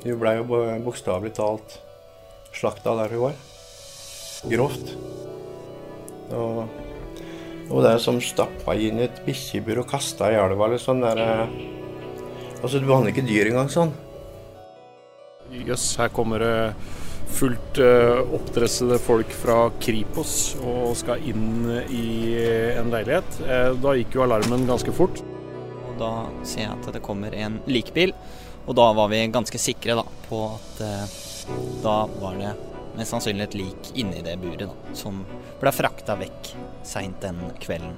Hun ble jo bokstavelig talt slakta der hun var. Grovt. Og, og det er som stappa inn i et bikkjebur og kasta i elva eller sånn der eh, Altså, du behandler ikke dyr engang sånn. Jøss, her kommer det fullt uh, oppdressede folk fra Kripos og skal inn i en leilighet. Da gikk jo alarmen ganske fort. Og da ser jeg at det kommer en likebil, og da var vi ganske sikre da, på at eh, da var det mest sannsynlig et lik inni det buret da, som ble frakta vekk seint den kvelden.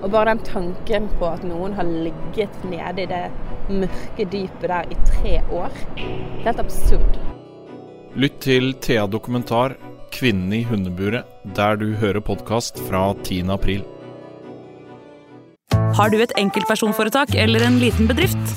Og bare den tanken på at noen har ligget nede i det mørke dypet der i tre år, det er helt absurd. Lytt til Thea Dokumentar 'Kvinnen i hundeburet' der du hører podkast fra 10. april. Har du et enkeltpersonforetak eller en liten bedrift?